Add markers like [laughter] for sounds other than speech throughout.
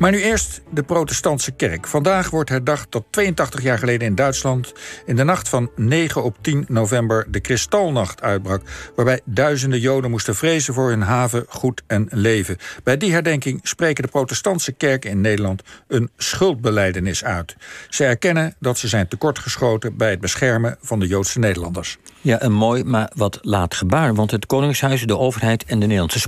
Maar nu eerst de protestantse kerk. Vandaag wordt herdacht dat 82 jaar geleden in Duitsland... in de nacht van 9 op 10 november de Kristalnacht uitbrak... waarbij duizenden Joden moesten vrezen voor hun haven, goed en leven. Bij die herdenking spreken de protestantse kerken in Nederland... een schuldbeleidenis uit. Ze erkennen dat ze zijn tekortgeschoten... bij het beschermen van de Joodse Nederlanders. Ja, een mooi, maar wat laat gebaar. Want het Koningshuis, de overheid en de Nederlandse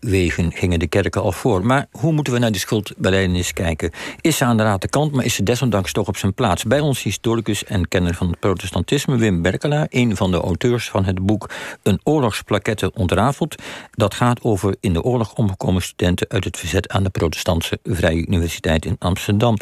spoorwegen gingen de kerken al voor. Maar hoe moeten we naar die schuldbeleidenis kijken? Is ze aan de raad de kant, maar is ze desondanks toch op zijn plaats? Bij ons historicus en kenner van het protestantisme, Wim Berkelaar, een van de auteurs van het boek Een oorlogsplakette ontrafeld. Dat gaat over in de oorlog omgekomen studenten uit het verzet aan de Protestantse Vrije Universiteit in Amsterdam.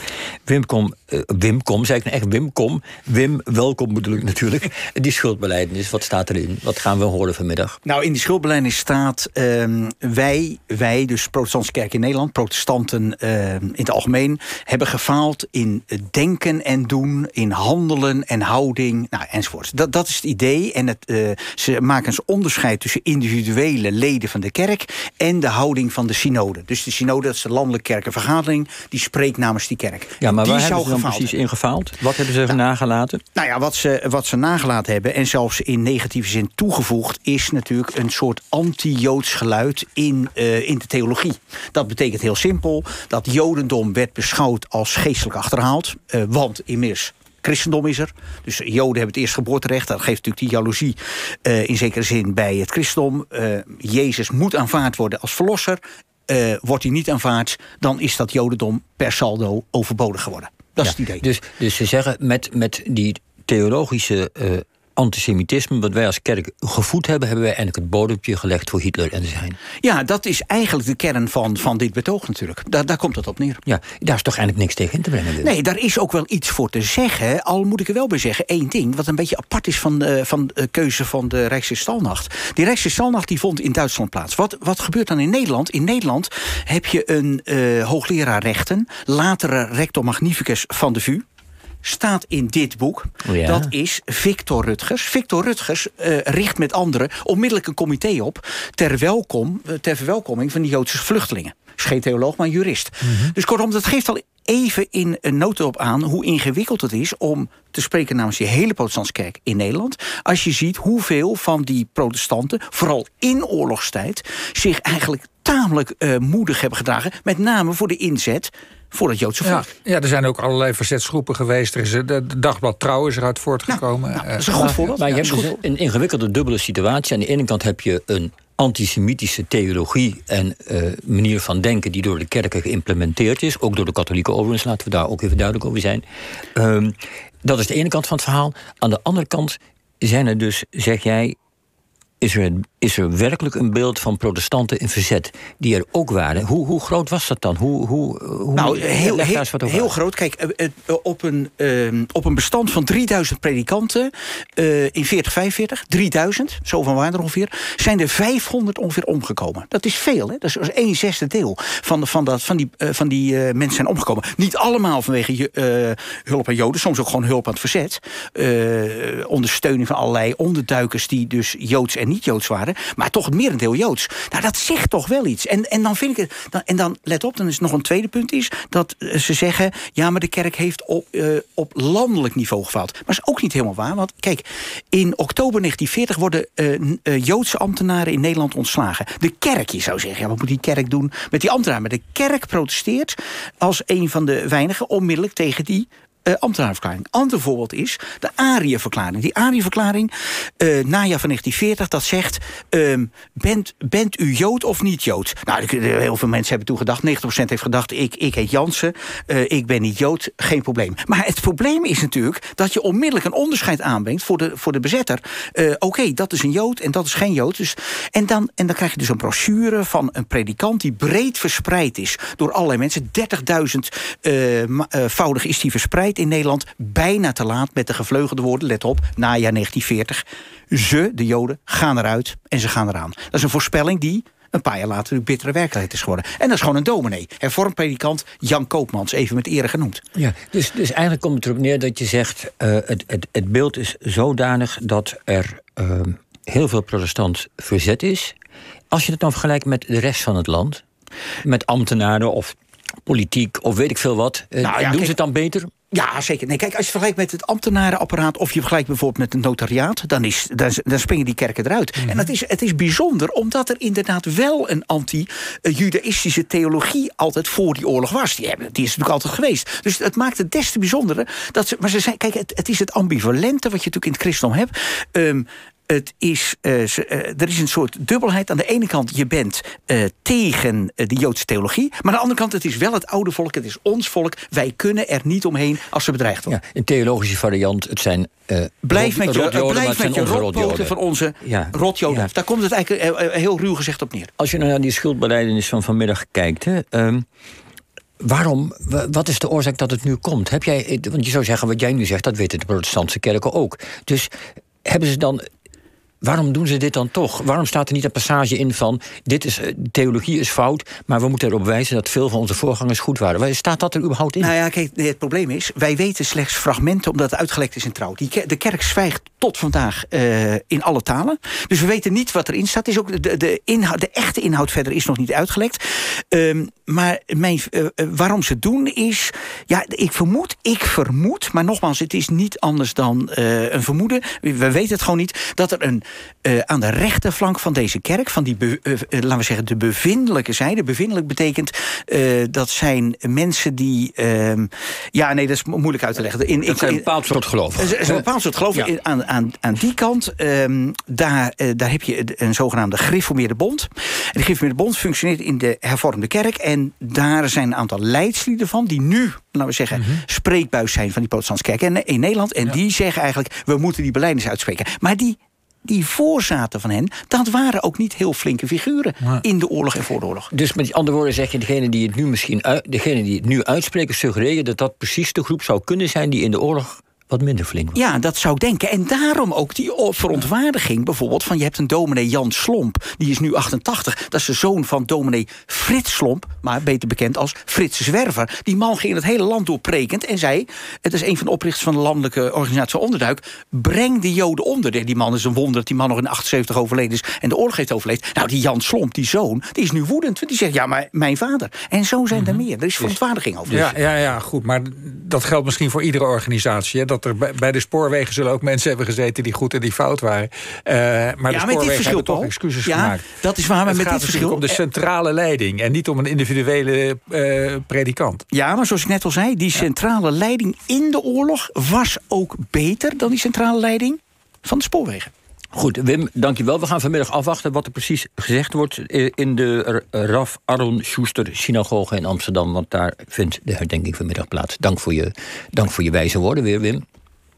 Wim Kom, uh, Wim Kom, zei ik nou echt Wim Kom. Wim, welkom bedoel ik natuurlijk. [laughs] Die schuldbeleidenis, wat staat erin? Wat gaan we horen vanmiddag? Nou, in die schuldbeleidenis staat uh, wij, wij, dus protestantse kerk in Nederland, protestanten uh, in het algemeen, hebben gefaald in denken en doen, in handelen en houding, nou, enzovoort. Dat, dat is het idee. En het, uh, ze maken een onderscheid tussen individuele leden van de kerk en de houding van de synode. Dus de synode, dat is de landelijke kerkenvergadering, die spreekt namens die kerk. Ja, maar die waar hebben ze dan precies in gefaald? Wat hebben ze nou, nagelaten? Nou ja, wat ze, wat ze nagelaten hebben, en zelfs in negatieve zin toegevoegd, is natuurlijk een soort anti-Joods geluid in, uh, in de theologie. Dat betekent heel simpel dat Jodendom werd beschouwd als geestelijk achterhaald. Uh, want immers christendom is er. Dus Joden hebben het eerst geboorterecht. Dat geeft natuurlijk die jaloezie uh, in zekere zin bij het christendom. Uh, Jezus moet aanvaard worden als verlosser. Uh, wordt hij niet aanvaard, dan is dat Jodendom per saldo overbodig geworden. Dat ja, is het idee. Dus, dus ze zeggen met, met die theologische antisemitisme, wat wij als kerk gevoed hebben, hebben wij eigenlijk het bodempje gelegd voor Hitler en zijn. Ja, dat is eigenlijk de kern van, van dit betoog natuurlijk. Daar, daar komt het op neer. Ja, daar is toch eigenlijk niks tegen in te brengen. Dus. Nee, daar is ook wel iets voor te zeggen. Al moet ik er wel bij zeggen, één ding, wat een beetje apart is van de, van de keuze van de Rijkskristalnacht. Die Rijkskristalnacht die vond in Duitsland plaats. Wat, wat gebeurt dan in Nederland? In Nederland heb je een uh, hoogleraar rechten, latere rector magnificus van de VU staat in dit boek. Oh ja. Dat is Victor Rutgers. Victor Rutgers uh, richt met anderen onmiddellijk een comité op... ter, welkom, ter verwelkoming van die Joodse vluchtelingen. Is geen theoloog, maar een jurist. Mm -hmm. Dus kortom, dat geeft al even in een notendop aan hoe ingewikkeld het is om te spreken namens die hele protestantse kerk in Nederland. Als je ziet hoeveel van die protestanten, vooral in oorlogstijd, zich eigenlijk tamelijk uh, moedig hebben gedragen. Met name voor de inzet voor het Joodse volk. Ja, ja, er zijn ook allerlei verzetsgroepen geweest. Er is de dagblad Trouw is eruit voortgekomen. Nou, nou, dat is een goed voorbeeld. Maar je ja, hebt dus een ingewikkelde dubbele situatie. Aan de ene kant heb je een antisemitische theologie en uh, manier van denken die door de kerken geïmplementeerd is, ook door de katholieken overigens, laten we daar ook even duidelijk over zijn. Um, dat is de ene kant van het verhaal. Aan de andere kant zijn er dus, zeg jij, is er, is er werkelijk een beeld van protestanten in verzet die er ook waren. Hoe, hoe groot was dat dan? Hoe, hoe, hoe nou, heel, heel, heel groot. Kijk, op een, uh, op een bestand van 3000 predikanten uh, in 40, 45, 3000, zo van waren er ongeveer, zijn er 500 ongeveer omgekomen. Dat is veel, hè? dat is een zesde deel van, van, dat, van die, uh, van die mensen zijn omgekomen. Niet allemaal vanwege hulp aan Joden, soms ook gewoon hulp aan het verzet. ondersteuning van allerlei onderduikers die dus Joods en niet-Joods waren, maar toch het merendeel Joods. Nou, dat zegt toch wel iets. En, en dan vind ik het. Dan, en dan let op, dan is nog een tweede punt is dat ze zeggen: ja, maar de kerk heeft op, uh, op landelijk niveau gefaald. Maar dat is ook niet helemaal waar. Want kijk, in oktober 1940 worden uh, Joodse ambtenaren in Nederland ontslagen. De kerk, je zou zeggen, ja, wat moet die kerk doen met die ambtenaren? Maar de kerk protesteert als een van de weinigen onmiddellijk tegen die uh, ambtenarenverklaring. Ander voorbeeld is de Arië-verklaring. Die Arië-verklaring, uh, najaar van 1940, dat zegt... Um, bent, bent u Jood of niet Jood? Nou, heel veel mensen hebben toen gedacht... 90% heeft gedacht, ik, ik heet Jansen, uh, ik ben niet Jood, geen probleem. Maar het probleem is natuurlijk dat je onmiddellijk een onderscheid aanbrengt... voor de, voor de bezetter. Oké, dat is een Jood en dat is geen Jood. Dus, en, dan, en dan krijg je dus een brochure van een predikant... die breed verspreid is door allerlei mensen. 30.000-voudig is die verspreid in Nederland bijna te laat met de gevleugelde woorden, let op, najaar 1940. Ze, de Joden, gaan eruit en ze gaan eraan. Dat is een voorspelling die een paar jaar later een bittere werkelijkheid is geworden. En dat is gewoon een dominee. Hervormd predikant Jan Koopmans, even met ere genoemd. Ja, dus, dus eigenlijk komt het erop neer dat je zegt... Uh, het, het, het beeld is zodanig dat er uh, heel veel protestant verzet is. Als je het dan vergelijkt met de rest van het land... met ambtenaren of politiek of weet ik veel wat. Uh, nou, doen ze het dan beter? Ja, zeker. Nee, kijk, als je vergelijkt met het ambtenarenapparaat... of je vergelijkt bijvoorbeeld met een notariaat... dan, is, dan, dan springen die kerken eruit. Mhm. En dat is, het is bijzonder, omdat er inderdaad wel een anti-judaïstische theologie... altijd voor die oorlog was. Die, hebben, die is natuurlijk altijd geweest. Dus het maakt het des te bijzondere. Dat ze, maar ze zijn, kijk, het, het is het ambivalente wat je natuurlijk in het christendom hebt. Um, het is, uh, er is een soort dubbelheid. Aan de ene kant, je bent uh, tegen de Joodse theologie. Maar aan de andere kant, het is wel het oude volk. Het is ons volk. Wij kunnen er niet omheen als ze bedreigd worden. Ja, een theologische variant, het zijn Blijf met je, blijf met je rotpoten van onze ja. rotjoden. Daar komt het eigenlijk heel ruw gezegd op neer. Als je nou naar die schuldbeleidenis van vanmiddag kijkt... Hè, um, Waarom? Wat is de oorzaak dat het nu komt? Heb jij, want je zou zeggen, wat jij nu zegt, dat weten de protestantse kerken ook. Dus hebben ze dan Waarom doen ze dit dan toch? Waarom staat er niet een passage in van... dit is, eh, theologie is fout, maar we moeten erop wijzen... dat veel van onze voorgangers goed waren? Staat dat er überhaupt in? Nou ja, kijk, het probleem is... wij weten slechts fragmenten omdat het uitgelekt is in trouw. Die, de kerk zwijgt tot vandaag uh, in alle talen. Dus we weten niet wat erin staat. Is ook de, de, de echte inhoud verder is nog niet uitgelekt. Um, maar mijn, uh, waarom ze doen is... ja, ik vermoed, ik vermoed... maar nogmaals, het is niet anders dan een vermoeden. We weten het gewoon niet. Dat er een uh, aan de rechterflank van deze kerk, van die, uh, laten we zeggen, de bevindelijke zijde. Bevindelijk betekent dat zijn mensen die. Ehm, ja, nee, dat is moeilijk uit te leggen. In, dat zijn een bepaald soort geloof. Een bepaald soort geloof. Ja. Aan, aan, aan die kant, um, daar, daar heb je een zogenaamde gereformeerde bond. En de gereformeerde bond functioneert in de hervormde kerk. En daar zijn een aantal leidslieden van, die nu, laten we zeggen, mm -hmm. spreekbuis zijn van die protestantse kerk in, in Nederland. En ja. die zeggen eigenlijk, we moeten die beleidens uitspreken. Maar die die voorzaten van hen, dat waren ook niet heel flinke figuren in de oorlog en voor de oorlog. Dus met andere woorden zeg je, degene die het nu misschien degene die het nu uitspreken, suggereren dat dat precies de groep zou kunnen zijn die in de oorlog wat minder flink was. Ja, dat zou ik denken. En daarom ook die verontwaardiging bijvoorbeeld van... je hebt een dominee Jan Slomp, die is nu 88. Dat is de zoon van dominee Frits Slomp, maar beter bekend als Frits Zwerver. Die man ging het hele land doorprekend en zei... het is een van de oprichters van de landelijke organisatie Onderduik... breng de Joden onder. Die man is een wonder dat die man nog in 78 overleden is... en de oorlog heeft overleefd. Nou, die Jan Slomp, die zoon, die is nu woedend. Die zegt, ja, maar mijn vader. En zo zijn er mhm. meer. Er is verontwaardiging over. Ja, ja, ja, goed. Maar dat geldt misschien voor iedere organisatie. Hè? Dat er bij de spoorwegen zullen ook mensen hebben gezeten... die goed en die fout waren. Uh, maar ja, de spoorwegen hebben toch excuses ja, gemaakt. dat is waar, maar met dit verschil... om de centrale leiding... en niet om een individuele uh, predikant. Ja, maar zoals ik net al zei... die centrale leiding in de oorlog was ook beter... dan die centrale leiding van de spoorwegen. Goed, Wim, dankjewel. We gaan vanmiddag afwachten wat er precies gezegd wordt in de Raf Aron Schuster synagoge in Amsterdam. Want daar vindt de herdenking vanmiddag plaats. Dank voor je, dank voor je wijze woorden weer, Wim.